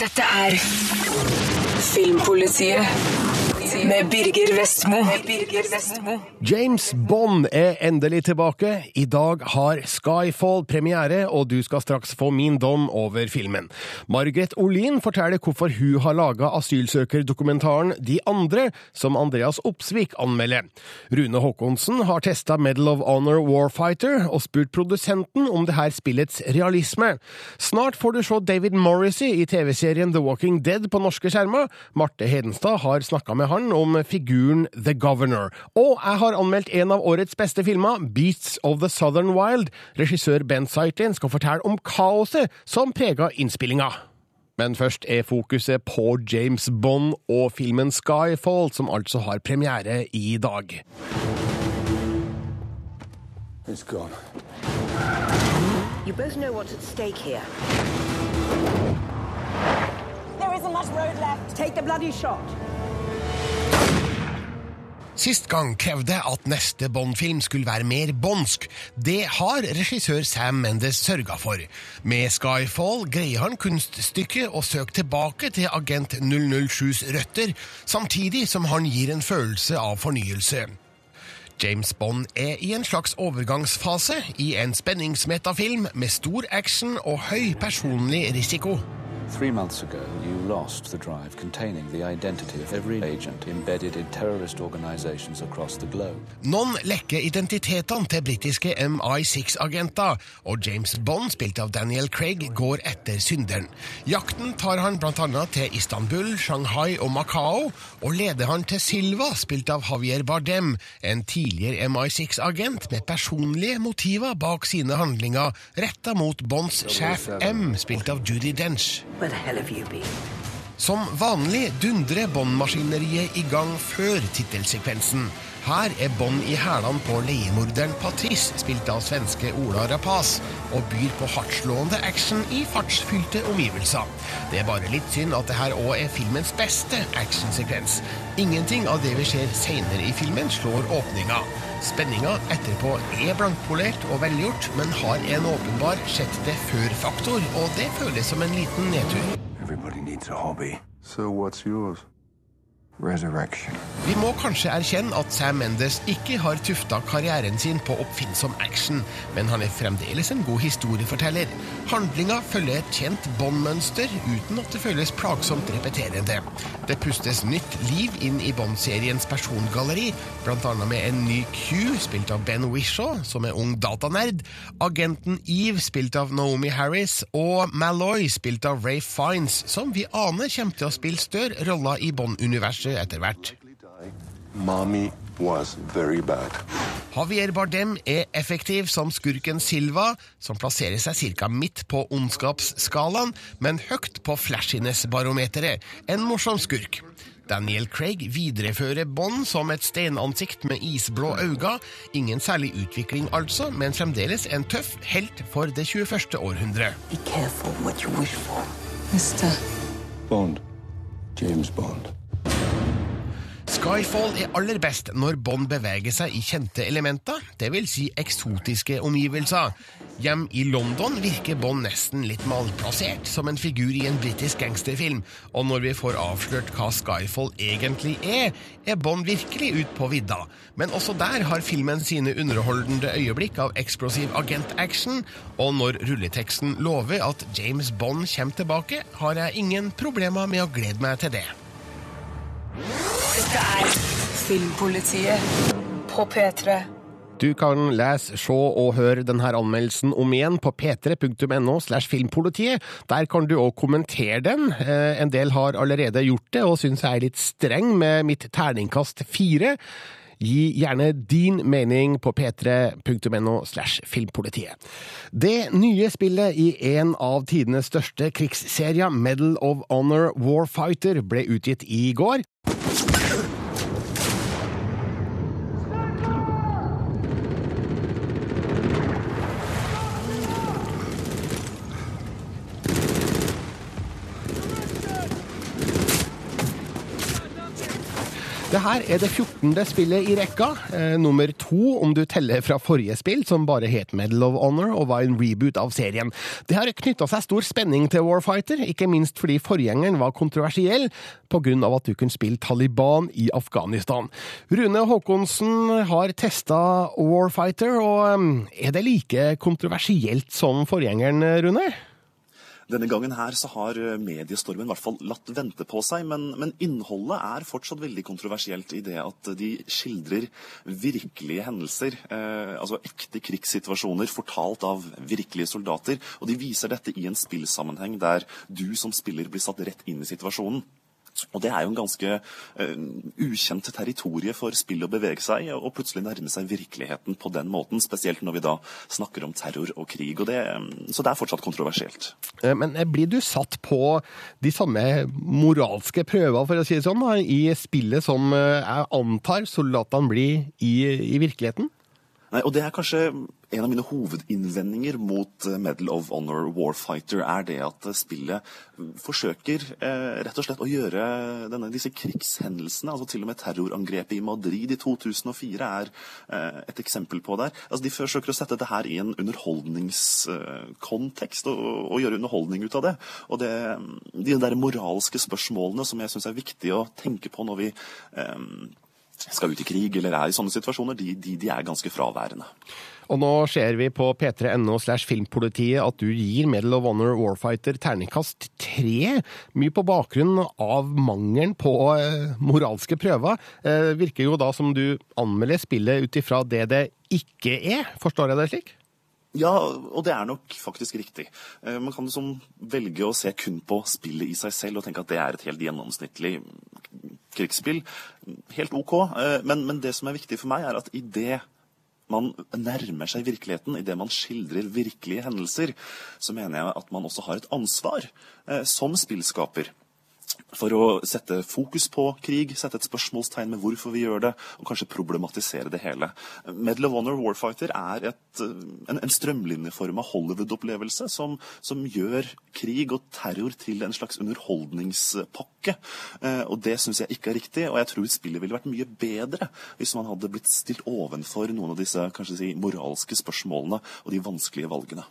Dette er Filmpolitiet med Birger Vestmo. James Bond er endelig tilbake. I dag har Skyfall premiere, og du skal straks få min dom over filmen. Margaret Olin forteller hvorfor hun har laga asylsøkerdokumentaren De andre, som Andreas Opsvik anmelder. Rune Haakonsen har testa Medal of Honor Warfighter og spurt produsenten om det her spillets realisme. Snart får du se David Morrissey i TV-serien The Walking Dead på norske skjermer. Marte Hedenstad har snakka med han om figuren The Governor. Og jeg har anmeldt en av årets beste filmer, Beats of the Southern Wild. Regissør Ben Zeitlin skal fortelle om kaoset som prega innspillinga. Men først er fokuset på James Bond og filmen Skyfall, som altså har premiere i dag. It's gone. You both know what's at stake here. There isn't much road left. Take the bloody shot. Sist gang krevde at neste Bond-film skulle være mer bondsk. Det har regissør Sam Mendes sørga for. Med Skyfall greier han kunststykket å søke tilbake til Agent 007s røtter, samtidig som han gir en følelse av fornyelse. James Bond er i en slags overgangsfase i en spenningsmetafilm med stor action og høy personlig risiko. Three months ago, you lost the drive containing the identity of every agent embedded in terrorist organizations across the globe. Noen lekker identitetene til britiske MI6-agenter, og James Bond, spilt av Daniel Craig, går etter synderen. Jakten tar han bl.a. til Istanbul, Shanghai og Macao, og leder han til Silva, spilt av Javier Bardem, en tidligere MI6-agent med personlige motiver bak sine handlinger, retta mot Bonds sjef M, spilt av Judy Dench. Som vanlig dundrer Bond-maskineriet i gang før tittelsekvensen. Her er bånd i hælene på leiemorderen Patrice, spilt av svenske Ola Rapaz, og byr på hardtslående action i fartsfylte omgivelser. Det er bare litt synd at det her òg er filmens beste actionsekvens. Ingenting av det vi ser seinere i filmen, slår åpninga. Spenninga etterpå er blankpolert og velgjort, men har en åpenbar sett det før-faktor, og det føles som en liten nedtur. Everybody needs a hobby. So what's yours? Vi må kanskje erkjenne at Sam Mendes ikke har tufta karrieren sin på oppfinnsom action, men han er fremdeles en god historieforteller. Handlinga følger et kjent Bond-mønster uten at det føles plagsomt repeterende. Det pustes nytt liv inn i Bond-seriens persongalleri, bl.a. med en ny Q, spilt av Ben Wishaw, som er ung datanerd, agenten Eve, spilt av Naomi Harris, og Malloy, spilt av Ray Fines, som vi aner kommer til å spille større roller i Bond-universet etter hvert. Mommy was very bad. Javier Bardem er effektiv som skurken Silva, som plasserer seg ca. midt på ondskapsskalaen, men høyt på flashiness-barometeret. En morsom skurk. Daniel Craig viderefører Bond som et steinansikt med isblå øyne. Ingen særlig utvikling, altså, men fremdeles en tøff helt for det 21. århundre. Be careful what you wish for. Mr. Bond. James Bond. Skyfall er aller best når Bond beveger seg i kjente elementer, dvs. Si eksotiske omgivelser. Hjem i London virker Bond nesten litt malplassert, som en figur i en britisk gangsterfilm, og når vi får avslørt hva Skyfall egentlig er, er Bond virkelig ut på vidda. Men også der har filmen sine underholdende øyeblikk av eksplosiv agentaction, og når rulleteksten lover at James Bond kommer tilbake, har jeg ingen problemer med å glede meg til det. Dette er Filmpolitiet på P3. Du kan lese, se og høre denne anmeldelsen om igjen på p3.no slash filmpolitiet. Der kan du òg kommentere den. Eh, En del har allerede gjort det, og syns jeg er litt streng med mitt terningkast fire. Gi gjerne din mening på p3.no slash filmpolitiet. Det nye spillet i en av tidenes største krigsserier, Medal of Honor Warfighter, ble utgitt i går. Her er det 14. spillet i rekka, eh, nummer to om du teller fra forrige spill, som bare het Medal of Honor og var en reboot av serien. Det har knytta seg stor spenning til Warfighter, ikke minst fordi forgjengeren var kontroversiell pga. at du kunne spille Taliban i Afghanistan. Rune Haakonsen har testa Warfighter, og eh, er det like kontroversielt som forgjengeren, Rune? Denne gangen her så har eh, mediestormen i hvert fall latt vente på seg, men, men, innholdet er fortsatt veldig kontroversielt i det at de skildrer virkelige hendelser. Eh, altså ekte krigssituasjoner fortalt av virkelige soldater. Og de viser dette i en spillsammenheng der du som spiller blir satt rett inn i situasjonen. Og Det er jo en ganske uh, ukjent territorie for spill å bevege seg og plutselig nærme seg virkeligheten på den måten. Spesielt når vi da snakker om terror og krig. Og det, så det er fortsatt kontroversielt. Eh, men eh, blir du satt på de samme moralske prøver for å si det sånn, da, i spillet som jeg antar soldatene blir i, i virkeligheten? Nei, og Det er kanskje en av mine hovedinnvendinger mot eh, Medal of Honor Warfighter, er det at eh, spillet forsøker eh, rett og slett å gjøre denne, disse krigshendelsene, altså til og med terrorangrepet i Madrid i 2004 er eh, et eksempel på der. Altså, de forsøker å sette det her i en underholdningskontekst og, og, gjøre underholdning ut av det. Og det, de der moralske spørsmålene som jeg syns er viktig å tenke på når vi eh, skal ut i krig eller er i sånne situasjoner, de, de, de er ganske fraværende. Og nå ser vi på p3.no slash filmpolitiet at du gir Medal of Honor Warfighter terningkast tre. Mye på bakgrunn av mangelen på eh, moralske prøver. Eh, virker jo da som du anmelder spillet ut ifra det det ikke er. Forstår jeg det slik? Ja, og det er nok faktisk riktig. Eh, man kan liksom velge å se kun på spillet i seg selv og tenke at det er et helt gjennomsnittlig krigsspill. Helt OK. Eh, men, men det som er viktig for meg, er at i det man nærmer seg virkeligheten, idet man skildrer virkelige hendelser, så mener jeg at man også har et ansvar eh, som spillskaper for å sette fokus på krig, sette et spørsmålstegn med hvorfor vi gjør det, og kanskje problematisere det hele. Medal of Honor Warfighter er et, en, en strømlinjeforma Hollywood-opplevelse som, som, gjør krig og terror til en slags underholdningspakke. Eh, og Det syns jeg ikke er riktig, og jeg tror spillet ville vært mye bedre hvis man hadde blitt stilt ovenfor noen av disse kanskje si, moralske spørsmålene og de vanskelige valgene.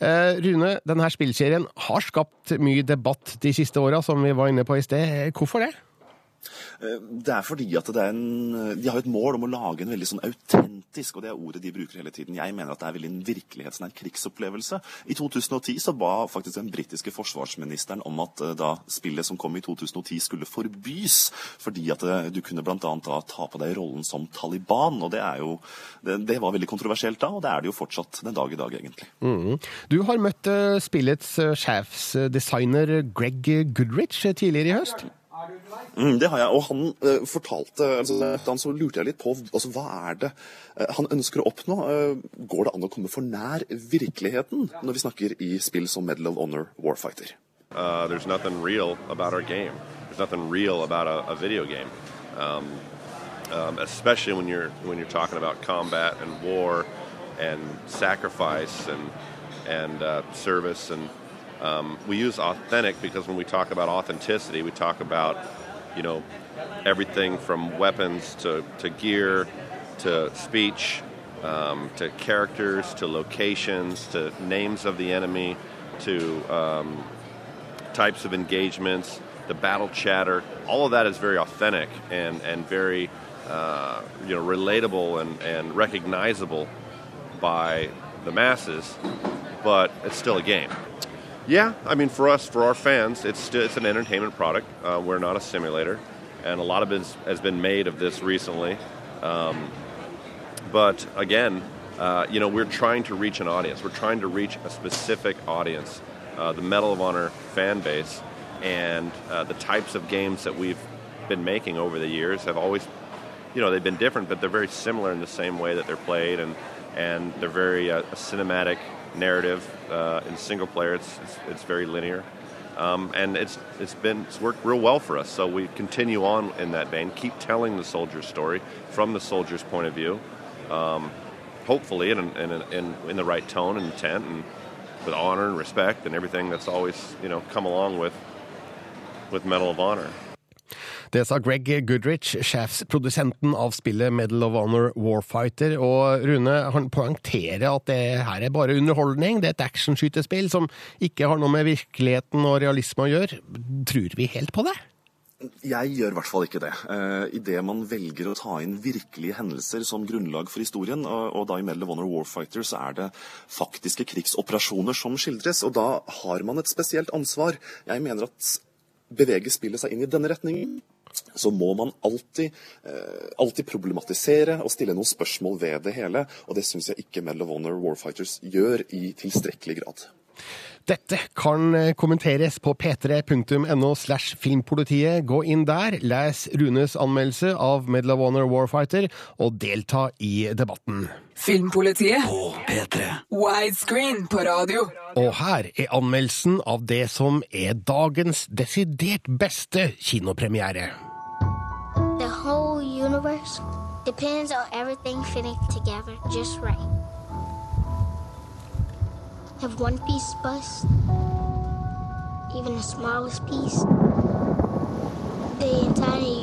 Eh, Rune, denne spillserien har skapt mye debatt de siste åra, som vi var inne på i sted. Hvorfor det? Eh, det er fordi at er en, de har et mål om å lage en veldig sånn autentisk og det er ordet de bruker hele tiden. Jeg mener at det er veldig en virkelighetsnær krigsopplevelse. I 2010 så ba faktisk den britiske forsvarsministeren om at eh, da spillet som kom i 2010 skulle forbys, fordi at du kunne bl.a. da ta på deg rollen som Taliban. og Det, jo, det, det, var veldig kontroversielt da, og det er det jo fortsatt den dag i dag, egentlig. Mm. Du har møtt spillets sjefsdesigner Greg Goodrich tidligere i høst. Mm, det har jeg. Og han uh, fortalte altså, han så lurte jeg litt på altså, hva er det uh, han ønsker å oppnå. Uh, går det an å komme for nær virkeligheten når vi snakker i spill som Medal of Honor Warfighter? Uh, there's nothing real about our game. There's nothing real about a, a video game. Um, um, especially when you're when you're talking about combat and war and sacrifice and and uh, service and Um, we use authentic because when we talk about authenticity, we talk about, you know, everything from weapons to, to gear to speech um, to characters to locations to names of the enemy to um, types of engagements, the battle chatter. All of that is very authentic and, and very, uh, you know, relatable and, and recognizable by the masses, but it's still a game. Yeah, I mean, for us, for our fans, it's it's an entertainment product. Uh, we're not a simulator, and a lot of it has been made of this recently. Um, but again, uh, you know, we're trying to reach an audience. We're trying to reach a specific audience, uh, the Medal of Honor fan base, and uh, the types of games that we've been making over the years have always, you know, they've been different, but they're very similar in the same way that they're played, and and they're very uh, cinematic narrative. Uh, in single player, it's, it's, it's very linear. Um, and it's it's been it's worked real well for us. So we continue on in that vein, keep telling the soldier's story from the soldier's point of view, um, hopefully in, in, in, in the right tone and intent, and with honor and respect and everything that's always you know come along with with Medal of Honor. Det sa Greg Goodrich, sjefsprodusenten av spillet Medal of Honor Warfighter. Og Rune han poengterer at det her er bare underholdning, det er et actionskytespill som ikke har noe med virkeligheten og realisme å gjøre. Tror vi helt på det? Jeg gjør i hvert fall ikke det. Uh, Idet man velger å ta inn virkelige hendelser som grunnlag for historien, og, og da i Medal of Honor Warfighter så er det faktiske krigsoperasjoner som skildres, og da har man et spesielt ansvar. Jeg mener at beveger spillet seg inn i denne retningen, så må man alltid, uh, alltid problematisere og stille noen spørsmål ved det hele, og det syns jeg ikke Medal of Honor Warfighters gjør i tilstrekkelig grad. Dette kan eh, kommenteres på p3.no slash filmpolitiet. Gå inn der, les Runes anmeldelse av Medal of Honor Warfighter, og delta i debatten. Filmpolitiet på P3. Widescreen på radio. Og her er anmeldelsen av det som er dagens desidert beste kinopremiere. The whole universe depends on everything fitting together just right. If one piece busts, even the smallest piece, the entire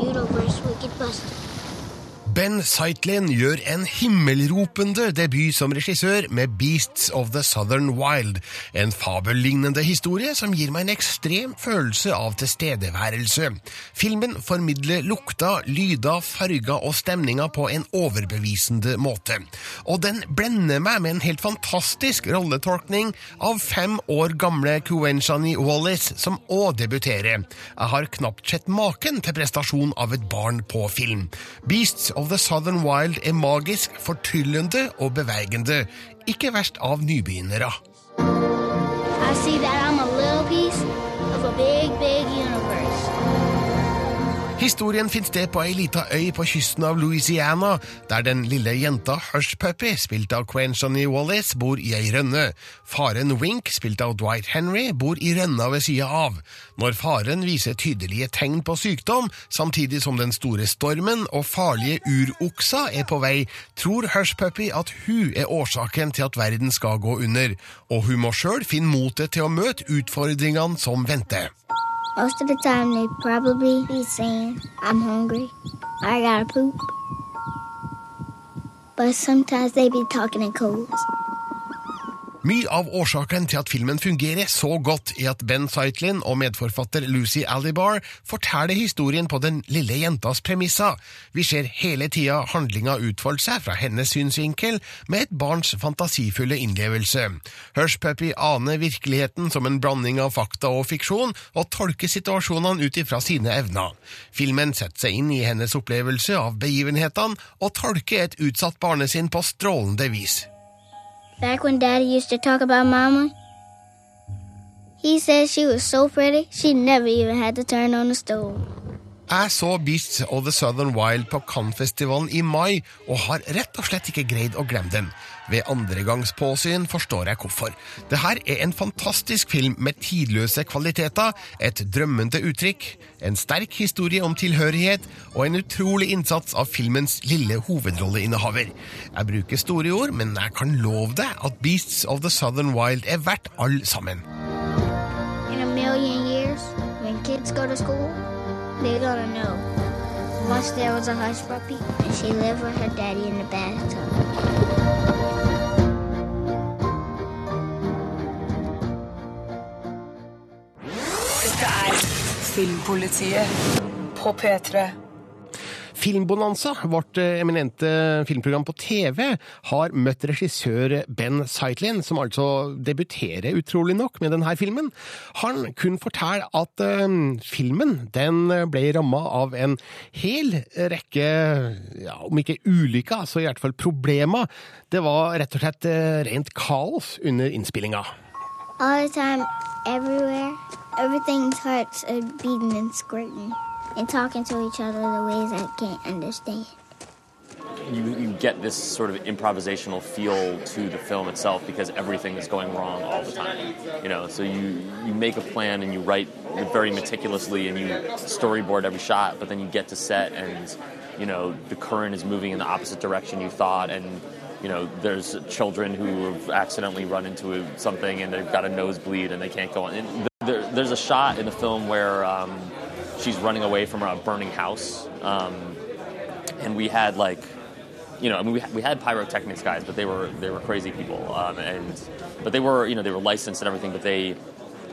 Ben Zeitlin gjør en himmelropende debut som regissør med Beasts of the Southern Wild, en fabellignende historie som gir meg en ekstrem følelse av tilstedeværelse. Filmen formidler lukta, lyda, farga og stemninger på en overbevisende måte. Og den blender meg med en helt fantastisk rolletolkning av fem år gamle Kuenshani Wallis, som òg debuterer. Jeg har knapt sett maken til prestasjon av et barn på film. Beasts of The Southern Wild er magisk, fortryllende og bevegende. Ikke verst av nybegynnere. I see that I'm a little piece of a big, big universe. Historien finner sted på ei lita øy på kysten av Louisiana, der den lille jenta Hush Puppy, spilt av Quenchony Wallis, bor i ei rønne. Faren Wink, spilt av Dwight Henry, bor i rønna ved sida av. Når faren viser tydelige tegn på sykdom, samtidig som den store stormen og farlige uroksa er på vei, tror Hush Puppy at hun er årsaken til at verden skal gå under, og hun må sjøl finne motet til å møte utfordringene som venter. Most of the time, they probably be saying, I'm hungry, I gotta poop. But sometimes they be talking in codes. Mye av årsaken til at filmen fungerer så godt, er at Ben Zeitlin og medforfatter Lucy Alibar forteller historien på den lille jentas premisser. Vi ser hele tida handlinga utfolde seg fra hennes synsvinkel, med et barns fantasifulle innlevelse. Hushpuppy aner virkeligheten som en blanding av fakta og fiksjon, og tolker situasjonene ut ifra sine evner. Filmen setter seg inn i hennes opplevelse av begivenhetene, og tolker et utsatt barnesinn på strålende vis. Back when Daddy used to talk about Mama, he said she was so pretty she never even had to turn on the stove. Jeg så Beasts of the Southern Wild på Cannes-festivalen i mai, og har rett og slett ikke greid å glemme den. Ved andregangspåsyn forstår jeg hvorfor. Det her er en fantastisk film med tidløse kvaliteter, et drømmende uttrykk, en sterk historie om tilhørighet og en utrolig innsats av filmens lille hovedrolleinnehaver. Jeg bruker store ord, men jeg kan love deg at Beasts of the Southern Wild er verdt all sammen. In a million years, when kids go to school, they're gonna know. Once there was a hush puppy, and she lived with her daddy in the bathtub. Filmpolitiet på P3. Filmbonanza, vårt eh, eminente filmprogram på TV, har møtt regissør Ben Zeitlin, som altså debuterer utrolig nok med denne filmen. Han kunne fortelle at uh, filmen den ble ramma av en hel rekke, ja, om ikke ulykker, så i hvert fall problemer. Det var rett og slett uh, rent kaos under innspillinga. All the time, everywhere, everything's hearts are uh, beating and squirting and talking to each other the ways I can't understand. you, you get this sort of improvisational feel to the film itself because everything is going wrong all the time. You know, so you you make a plan and you write very meticulously and you storyboard every shot, but then you get to set and you know the current is moving in the opposite direction you thought and you know there's children who have accidentally run into something and they've got a nosebleed and they can't go on. And there's a shot in the film where um, she's running away from a burning house. Um, and we had like, you know, I mean, we, we had pyrotechnics guys, but they were they were crazy people, um, and but they were you know they were licensed and everything, but they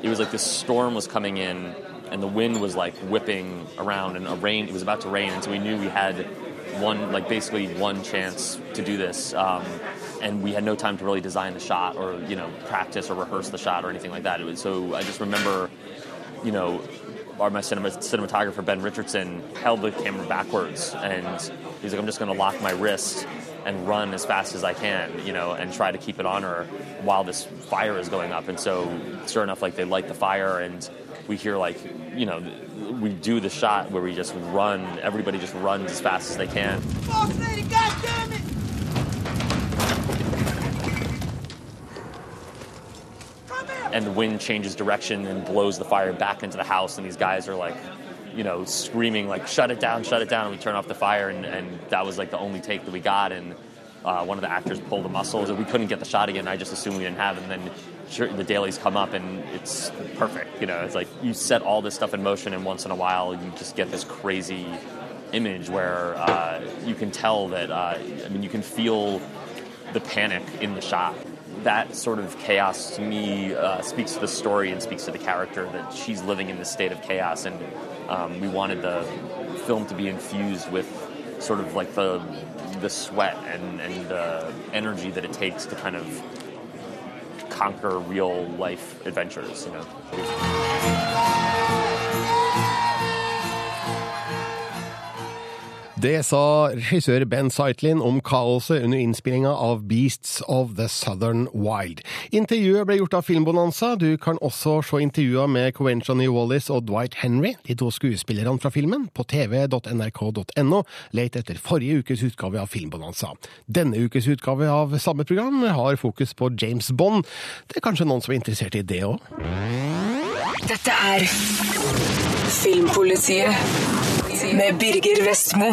it was like this storm was coming in and the wind was like whipping around and a rain it was about to rain and so we knew we had one like basically one chance to do this um, and we had no time to really design the shot or you know practice or rehearse the shot or anything like that It was, so i just remember you know our my cinema, cinematographer ben richardson held the camera backwards and he's like i'm just going to lock my wrist and run as fast as I can, you know, and try to keep it on her while this fire is going up. And so, sure enough, like they light the fire, and we hear like, you know, we do the shot where we just run. Everybody just runs as fast as they can. And the wind changes direction and blows the fire back into the house, and these guys are like you know, screaming like "shut it down, shut it down," and we turn off the fire, and, and that was like the only take that we got. And uh, one of the actors pulled a muscle, and we couldn't get the shot again. I just assumed we didn't have it. And then sure, the dailies come up, and it's perfect. You know, it's like you set all this stuff in motion, and once in a while, you just get this crazy image where uh, you can tell that. Uh, I mean, you can feel the panic in the shot that sort of chaos to me uh, speaks to the story and speaks to the character that she's living in this state of chaos and um, we wanted the film to be infused with sort of like the the sweat and, and the energy that it takes to kind of conquer real life adventures, you know. Det sa regissør Ben Zeitlin om kaoset under innspillinga av Beasts of the Southern Wild. Intervjuet ble gjort av Filmbonanza. Du kan også se intervjua med Coventrony Wallis og Dwight Henry, de to skuespillerne fra filmen, på tv.nrk.no. Let etter forrige ukes utgave av Filmbonanza. Denne ukes utgave av samme program har fokus på James Bond. Det er kanskje noen som er interessert i det òg? Dette er Filmpolitiet med Birger Vestmo.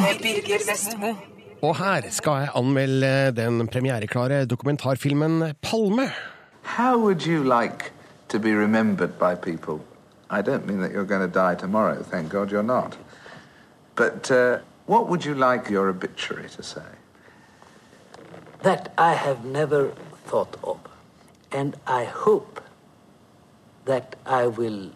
Og her skal jeg anmelde den premiereklare dokumentarfilmen Palme. How would you like to be remembered by people? I don't mean that you're going to die tomorrow, thank God you're not. But uh, what would you like your obituary to say? That I have never thought of. And I hope that I will,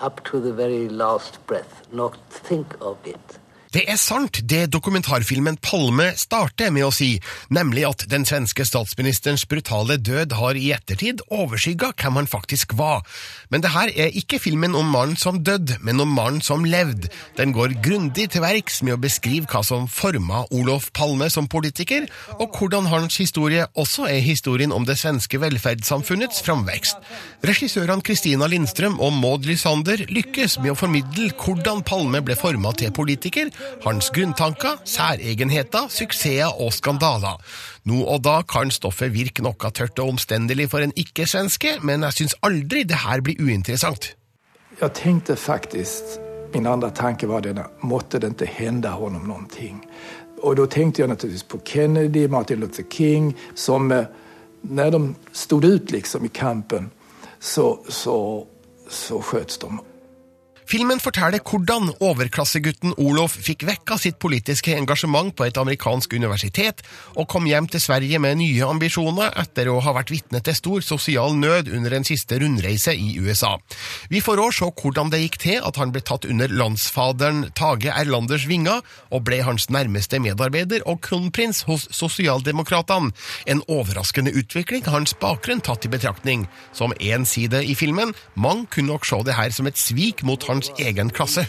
up to the very last breath, not think of it. Det er sant, det dokumentarfilmen Palme starter med å si, nemlig at den svenske statsministerens brutale død har i ettertid overskygga hvem han faktisk var. Men det her er ikke filmen om mannen som døde, men om mannen som levde. Den går grundig til verks med å beskrive hva som forma Olof Palme som politiker, og hvordan hans historie også er historien om det svenske velferdssamfunnets framvekst. Regissørene Kristina Lindstrøm og Maud Lysander lykkes med å formidle hvordan Palme ble forma til politiker, hans grunntanker, særegenheter, suksesser og skandaler. Nå og da kan stoffet virke noe tørt og omstendelig for en ikke-svenske, men jeg syns aldri det her blir uinteressant. Jeg tenkte faktisk, min andre tanke var denne, måtte det ikke hende honom noe? Og da tenkte jeg naturligvis på Kennedy, Martin Luther King, som eh, når de stod ut liksom i kampen, så, så, så skjøts de. Filmen forteller hvordan overklassegutten Olof fikk vekka sitt politiske engasjement på et amerikansk universitet, og kom hjem til Sverige med nye ambisjoner etter å ha vært vitne til stor sosial nød under en siste rundreise i USA. Vi får òg se hvordan det gikk til at han ble tatt under landsfaderen Tage Erlanders vinger, og ble hans nærmeste medarbeider og kronprins hos sosialdemokratene. En overraskende utvikling, hans bakgrunn tatt i betraktning. Som én side i filmen, mange kunne nok se det her som et svik mot hans hans egen klasse.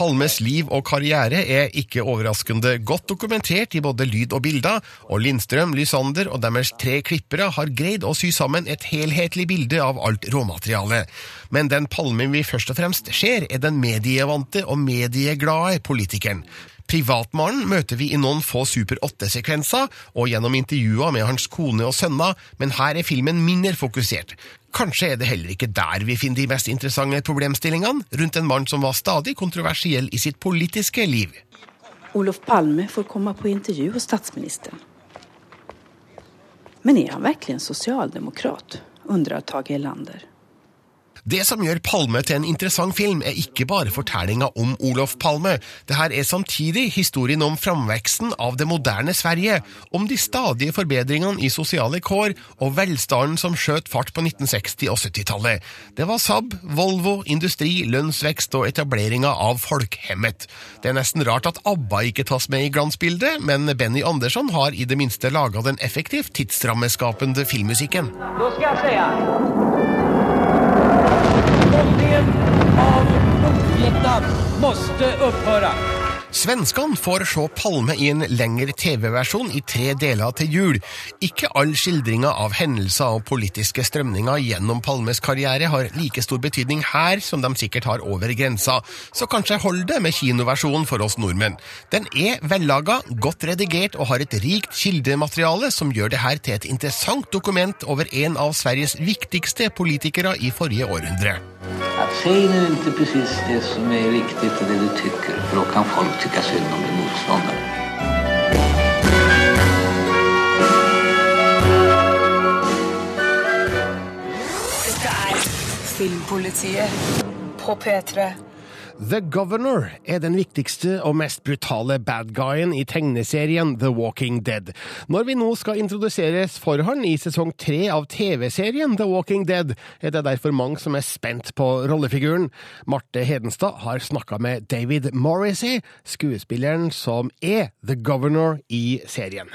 Palmes liv og karriere er ikke overraskende godt dokumentert i både lyd og bilder, og Lindstrøm, Lysander og deres tre klippere har greid å sy sammen et helhetlig bilde av alt råmaterialet. Men den Palmen vi først og fremst ser, er den medievante og medieglade politikeren. Privatmannen møter vi i noen få Super 8-sekvenser og gjennom intervjuer med hans kone og sønner, men her er filmen mindre fokusert. Kanskje er det heller ikke der vi finner de mest interessante problemstillingene rundt en mann som var stadig kontroversiell i sitt politiske liv. Olof Palme får komme på intervju hos statsministeren. Men er han virkelig en sosialdemokrat? undrer Tage Erlander. Det som gjør Palme til en interessant film, er ikke bare fortellinga om Olof Palme. Det her er samtidig historien om framveksten av det moderne Sverige, om de stadige forbedringene i sosiale kår og velstanden som skjøt fart på 1960- og 70-tallet. Det var Saab, Volvo, industri, lønnsvekst og etableringa av Folkhemmet. Det er nesten rart at ABBA ikke tas med i glansbildet, men Benny Andersson har i det minste laga den effektivt tidsrammeskapende filmmusikken. Nå skal jeg se Bombningen av Nordvietnam måste upphöra. Svenskene får se Palme i en lengre TV-versjon i tre deler til jul. Ikke all skildringa av hendelser og politiske strømninger gjennom Palmes karriere har like stor betydning her som de sikkert har over grensa, så kanskje hold det med kinoversjonen for oss nordmenn. Den er vellaga, godt redigert og har et rikt kildemateriale som gjør det her til et interessant dokument over en av Sveriges viktigste politikere i forrige århundre. Säg nu inte precis det som är riktigt och det du tycker, för då kan folk tycka synd om din motståndare. Er Filmpolitiet på P3. The Governor er den viktigste og mest brutale bad guyen i tegneserien The Walking Dead. Når vi nå skal introduseres for han i sesong tre av TV-serien The Walking Dead, er det derfor mange som er spent på rollefiguren. Marte Hedenstad har snakka med David Morrissey, skuespilleren som er The Governor i serien.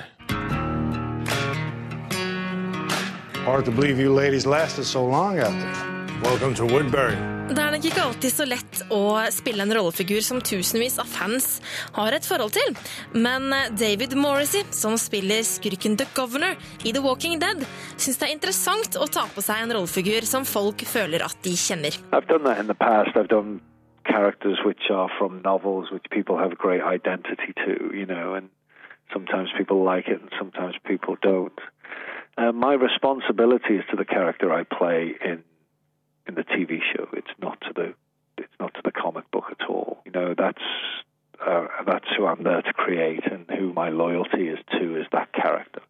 Hard to believe you ladies lasted so long out there. Welcome to Woodbury. Det er nok ikke alltid så lett å spille en rollefigur som tusenvis av fans har et forhold til. Men David Morrissey, som spiller skurken The Governor i The Walking Dead, syns det er interessant å ta på seg en rollefigur som folk føler at de kjenner. I've done that in the past. I've done characters which are from novels, which people have a great identity to, you know, and sometimes people like it and sometimes people don't. Uh, my responsibility is to the character I play in in the TV show. It's not to the it's not to the comic book at all. You know, that's uh, that's who I'm there to create, and who my loyalty is to is that character.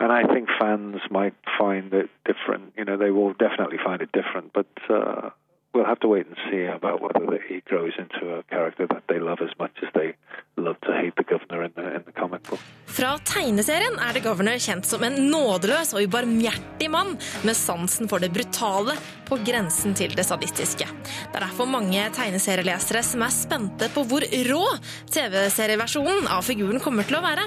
And I think fans might find it different. You know, they will definitely find it different, but uh, we'll have to wait and see about whether he grows into a character that they love as much as they love to hate the governor in the, in the comic book. Fra tegneserien er The Governor kjent som en nådeløs og ubarmhjertig mann med sansen for det brutale på grensen til det sadistiske. Det er derfor mange tegneserielesere som er spente på hvor rå TV-serieversjonen av figuren kommer til å være.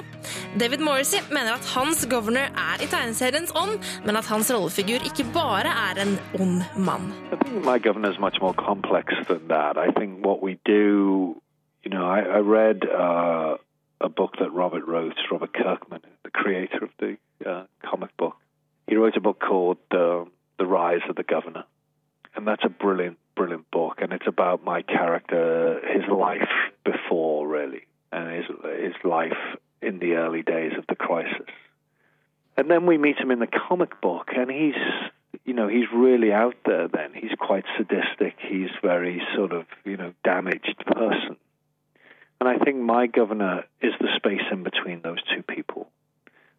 David Morrissey mener at hans Governor er i tegneseriens ånd, men at hans rollefigur ikke bare er en ond mann. I think my governor is much more complex than that. I think what we do, you know, I, I read uh, a book that Robert wrote, Robert Kirkman, the creator of the uh, comic book. He wrote a book called uh, The Rise of the Governor. And that's a brilliant, brilliant book. And it's about my character, his life before, really, and his, his life in the early days of the crisis. And then we meet him in the comic book, and he's you know, he's really out there then. He's quite sadistic. He's very sort of, you know, damaged person. And I think my governor is the space in between those two people.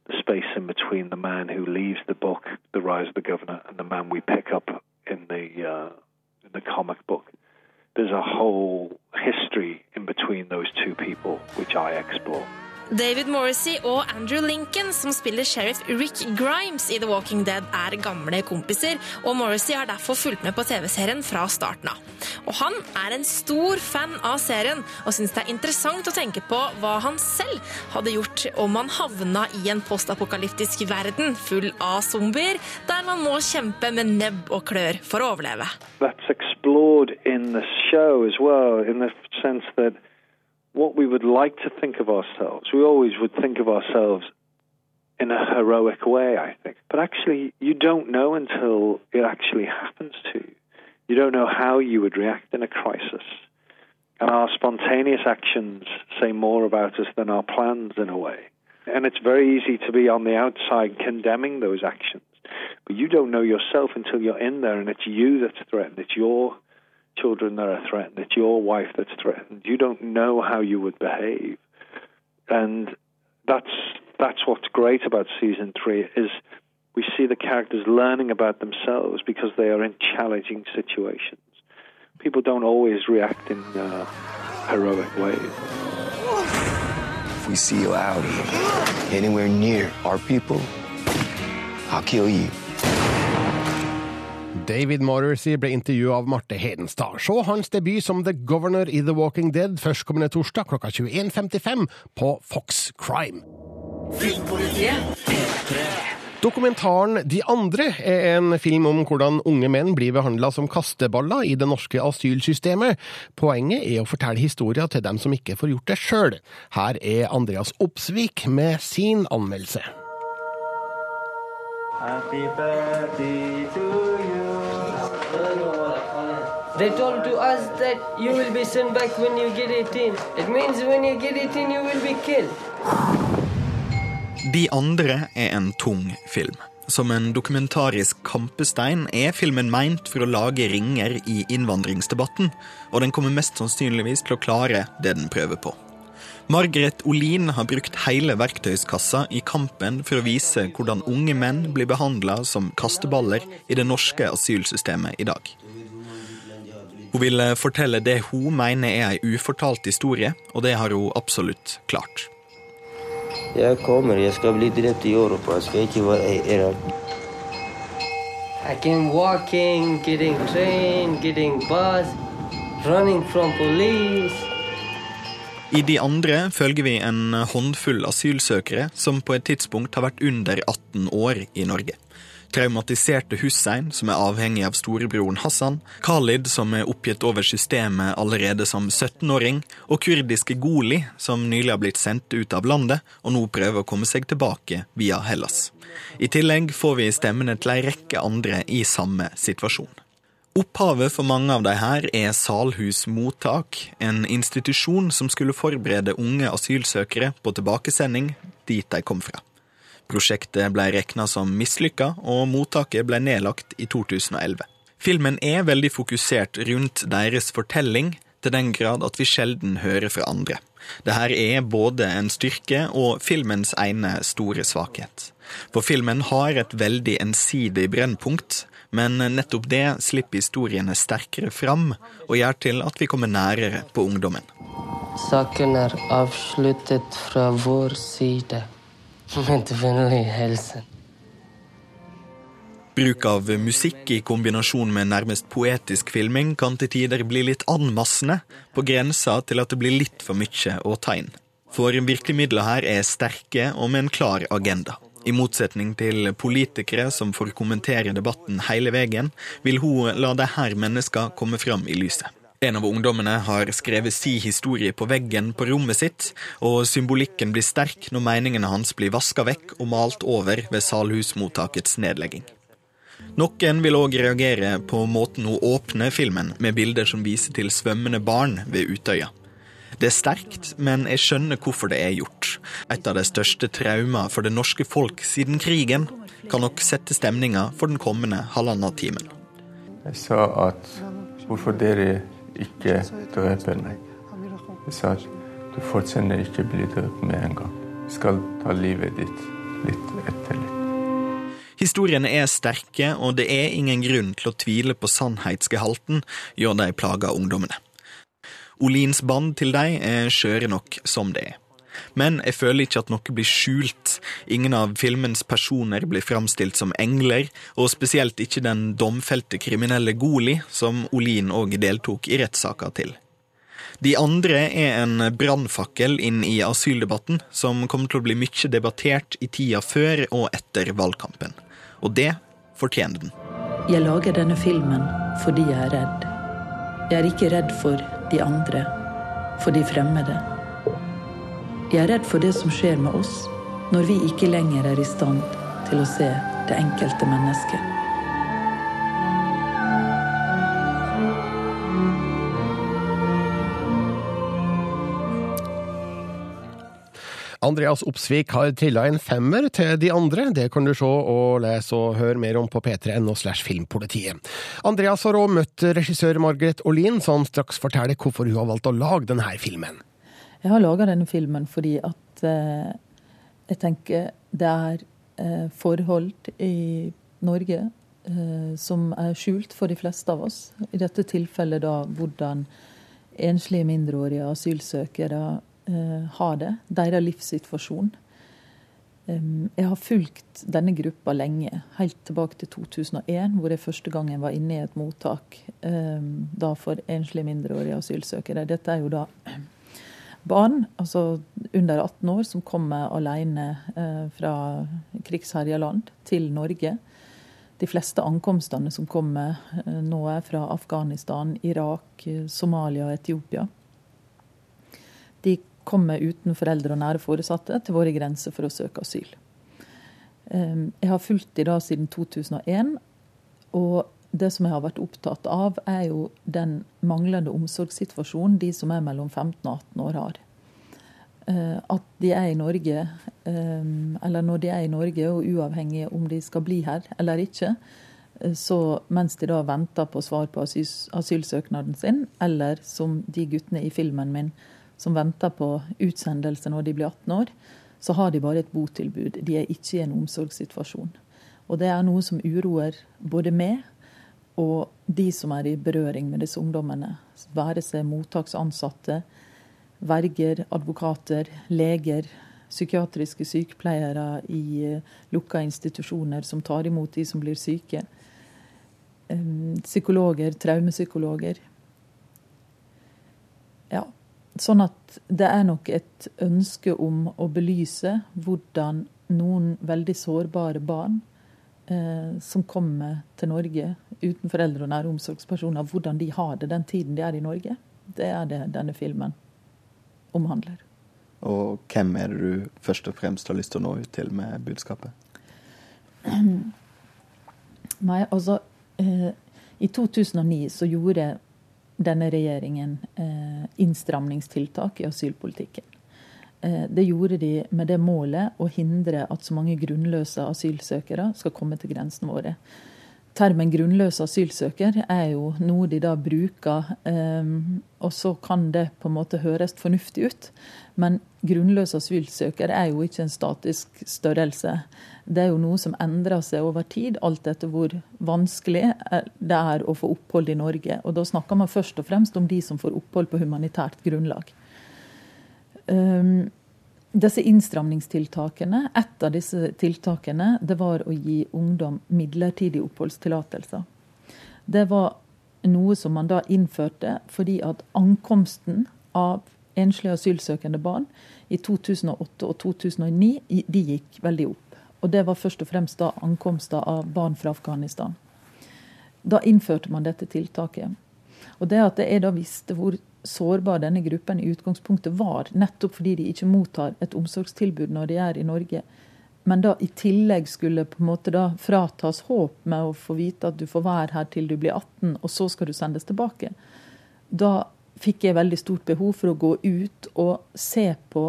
The space in between the man who leaves the book, The Rise of the Governor, and the man we pick up in the uh, in the comic book. There's a whole history in between those two people, which I explore. David Morrissey og Andrew Lincoln, som spiller sheriff Rick Grimes i The Walking Dead, er gamle kompiser, og Morrissey har derfor fulgt med på TV-serien fra starten av. Og han er en stor fan av serien, og syns det er interessant å tenke på hva han selv hadde gjort om han havna i en postapokalyptisk verden full av zombier, der man må kjempe med nebb og klør for å overleve. That's explored in the show as well, in the sense what we would like to think of ourselves. We always would think of ourselves in a heroic way, I think. But actually, you don't know until it actually happens to you. You don't know how you would react in a crisis. And our spontaneous actions say more about us than our plans in a way. And it's very easy to be on the outside condemning those actions. But you don't know yourself until you're in there and it's you that's threatened. It's your children that are threatened. It's your wife that's threatened. You don't know how you would behave. And that's that's what's great about season three is we see the characters learning about themselves because they are in challenging situations. People don't always react in uh, heroic ways. If we see you out here, anywhere near our people, I'll kill you. David Morrissey ble intervjua av Marte Hedenstad. Se hans debut som The Governor i The Walking Dead førstkommende torsdag klokka 21.55 på Fox Crime. Dokumentaren De andre er en film om hvordan unge menn blir behandla som kasteballer i det norske asylsystemet. Poenget er å fortelle historier til dem som ikke får gjort det sjøl. Her er Andreas Opsvik med sin anmeldelse. Happy birthday to you. They told to us that you will be sent back when you get 18. It means when you get 18 you will be killed. De andre er en tung film. Som en dokumentarisk kampestein er filmen meint for å lage ringer i innvandringsdebatten, og den kommer mest sannsynligvis til å klare det den prøver på. Margaret Olin har brukt hele verktøyskassa i kampen for å vise hvordan unge menn blir behandla som kasteballer i det norske asylsystemet i dag. Hun vil fortelle det hun mener er ei ufortalt historie, og det har hun absolutt klart. Jeg kommer, jeg skal bli drept i Europa. Jeg skal ikke være i Irak. I can walking, getting train, getting bus, running from police. I de andre følger vi en håndfull asylsøkere som på et tidspunkt har vært under 18 år i Norge. Traumatiserte Hussein, som er avhengig av storebroren Hassan, Khalid, som er oppgitt over systemet allerede som 17-åring, og kurdiske Goli, som nylig har blitt sendt ut av landet og nå prøver å komme seg tilbake via Hellas. I tillegg får vi stemmene til ei rekke andre i samme situasjon. Opphavet for mange av de her er Salhus mottak, en institusjon som skulle forberede unge asylsøkere på tilbakesending dit de kom fra. Prosjektet ble regna som mislykka, og mottaket ble nedlagt i 2011. Filmen er veldig fokusert rundt deres fortelling, til den grad at vi sjelden hører fra andre. Dette er både en styrke og filmens ene store svakhet. For filmen har et veldig ensidig brennpunkt, men nettopp det slipper historiene sterkere fram, og gjør til at vi kommer nærere på ungdommen. Saken er avsluttet fra vår side. Med vennlig hilsen. Bruk av musikk i kombinasjon med nærmest poetisk filming kan til tider bli litt anmassende, på grensa til at det blir litt for mye å ta inn. For virkemidlene her er sterke og med en klar agenda. I motsetning til politikere som får kommentere debatten hele veien, vil hun la de her menneskene komme fram i lyset. En av ungdommene har skrevet si historie på veggen på rommet sitt, og symbolikken blir sterk når meningene hans blir vaska vekk og malt over ved Salhusmottakets nedlegging. Noen vil òg reagere på måten hun åpner filmen, med bilder som viser til svømmende barn ved Utøya. Det er sterkt, men jeg skjønner hvorfor det er gjort. Et av de største trauma for det norske folk siden krigen kan nok sette stemninga for den kommende halvannen timen. Jeg sa at hvorfor dere ikke dreper meg. Jeg sa at du fortjener ikke bli drept med en gang. Jeg skal ta livet ditt litt etter litt. Historiene er sterke, og det er ingen grunn til å tvile på sannhetsgehalten, gjør de plaga ungdommene. Olins band til dem er skjøre nok som det er. Men jeg føler ikke at noe blir skjult. Ingen av filmens personer blir framstilt som engler, og spesielt ikke den domfelte kriminelle Goli, som Olin òg deltok i rettssaka til. De andre er en brannfakkel inn i asyldebatten, som kommer til å bli mye debattert i tida før og etter valgkampen. Og det fortjener den. Jeg lager denne filmen fordi jeg er redd. Jeg er ikke redd for de andre, for de fremmede. Jeg er redd for det som skjer med oss når vi ikke lenger er i stand til å se det enkelte mennesket. Andreas Opsvik har trilla en femmer til de andre. Det kan du se og lese og høre mer om på p3.no slash filmpolitiet. Andreas har òg møtt regissør Margaret Olin, som straks forteller hvorfor hun har valgt å lage denne filmen. Jeg har laga denne filmen fordi at eh, jeg tenker det er eh, forhold i Norge eh, som er skjult for de fleste av oss. I dette tilfellet da hvordan enslige mindreårige asylsøkere har det. Deres livssituasjon. Jeg har fulgt denne gruppa lenge, helt tilbake til 2001, hvor jeg første gangen var inne i et mottak da for enslige mindreårige asylsøkere. Dette er jo da barn, altså under 18 år, som kommer alene eh, fra krigsherja land til Norge. De fleste ankomstene som kommer eh, nå, er fra Afghanistan, Irak, Somalia og Etiopia. De kommer uten foreldre og nære foresatte til våre grenser for å søke asyl. Eh, jeg har fulgt de da siden 2001. og det som jeg har vært opptatt av, er jo den manglende omsorgssituasjonen de som er mellom 15 og 18 år har. Eh, at de er i Norge, eh, eller når de er i Norge, og uavhengig om de skal bli her eller ikke, eh, så mens de da venter på svar på asyl, asylsøknaden sin, eller som de guttene i filmen min som venter på utsendelse når de blir 18 år, så har de bare et botilbud. De er ikke i en omsorgssituasjon. Og det er noe som uroer både meg og de som er i berøring med disse ungdommene, være seg mottaksansatte, verger, advokater, leger, psykiatriske sykepleiere i eh, lukka institusjoner som tar imot de som blir syke, psykologer, traumepsykologer. Ja, sånn at det er nok et ønske om å belyse hvordan noen veldig sårbare barn eh, som kommer til Norge uten foreldre og nære omsorgspersoner, hvordan de har det den tiden de er i Norge. Det er det denne filmen omhandler. Og hvem er det du først og fremst har lyst til å nå ut til med budskapet? Nei, altså eh, I 2009 så gjorde denne regjeringen eh, innstramningstiltak i asylpolitikken. Eh, det gjorde de med det målet å hindre at så mange grunnløse asylsøkere skal komme til grensene våre. Termen 'grunnløs asylsøker' er jo noe de da bruker, um, og så kan det på en måte høres fornuftig ut. Men grunnløs asylsøker er jo ikke en statisk størrelse. Det er jo noe som endrer seg over tid, alt etter hvor vanskelig det er å få opphold i Norge. Og da snakker man først og fremst om de som får opphold på humanitært grunnlag. Um, disse innstramningstiltakene, Et av disse tiltakene det var å gi ungdom midlertidig oppholdstillatelse. Det var noe som man da innførte fordi at ankomsten av enslige asylsøkende barn i 2008 og 2009 de gikk veldig opp. Og Det var først og fremst da ankomster av barn fra Afghanistan. Da innførte man dette tiltaket. Og det at jeg da visste hvor sårbar denne gruppen i utgangspunktet var, nettopp fordi de ikke mottar et omsorgstilbud når de er i Norge, men da i tillegg skulle på en måte da fratas håp med å få vite at du får være her til du blir 18, og så skal du sendes tilbake, da fikk jeg veldig stort behov for å gå ut og se på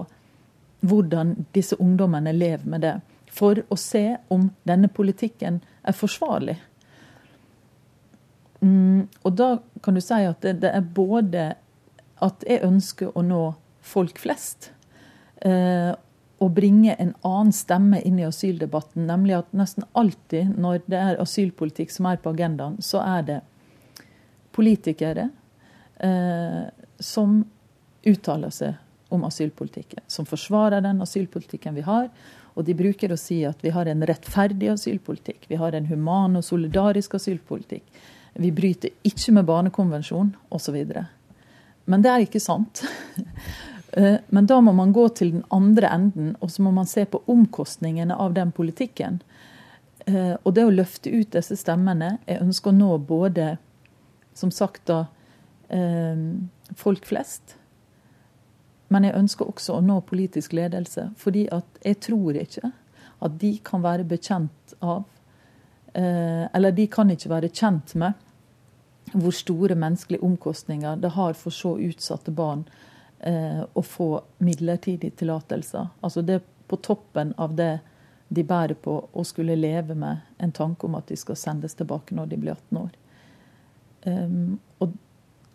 hvordan disse ungdommene lever med det. For å se om denne politikken er forsvarlig. Mm, og da kan du si at det, det er både at jeg ønsker å nå folk flest. Eh, og bringe en annen stemme inn i asyldebatten. Nemlig at nesten alltid når det er asylpolitikk som er på agendaen, så er det politikere eh, som uttaler seg om asylpolitikken. Som forsvarer den asylpolitikken vi har. Og de bruker å si at vi har en rettferdig asylpolitikk. Vi har en human og solidarisk asylpolitikk. Vi bryter ikke med barnekonvensjonen osv. Men det er ikke sant. Eh, men da må man gå til den andre enden, og så må man se på omkostningene av den politikken. Eh, og det å løfte ut disse stemmene Jeg ønsker å nå både, som sagt, da eh, folk flest. Men jeg ønsker også å nå politisk ledelse. Fordi at jeg tror ikke at de kan være bekjent av Eller de kan ikke være kjent med hvor store menneskelige omkostninger det har for så utsatte barn eh, å få midlertidige tillatelser. Altså det på toppen av det de bærer på å skulle leve med en tanke om at de skal sendes tilbake når de blir 18 år. Um, og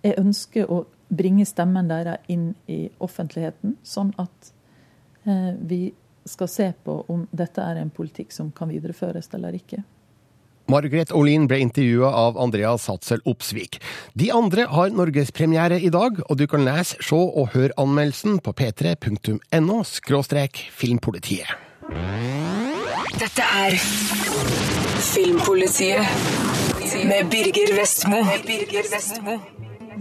jeg ønsker å bringe stemmen deres inn i offentligheten, sånn at eh, vi skal se på om dette er en politikk som kan videreføres eller ikke. Margaret Olin ble intervjua av Andreas Hatzel Opsvik. De andre har norgespremiere i dag, og du kan lese, se og høre anmeldelsen på p3.no filmpolitiet. Dette er Filmpolitiet med Birger Vestmo.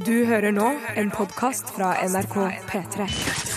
Du hører nå en podkast fra NRK P3.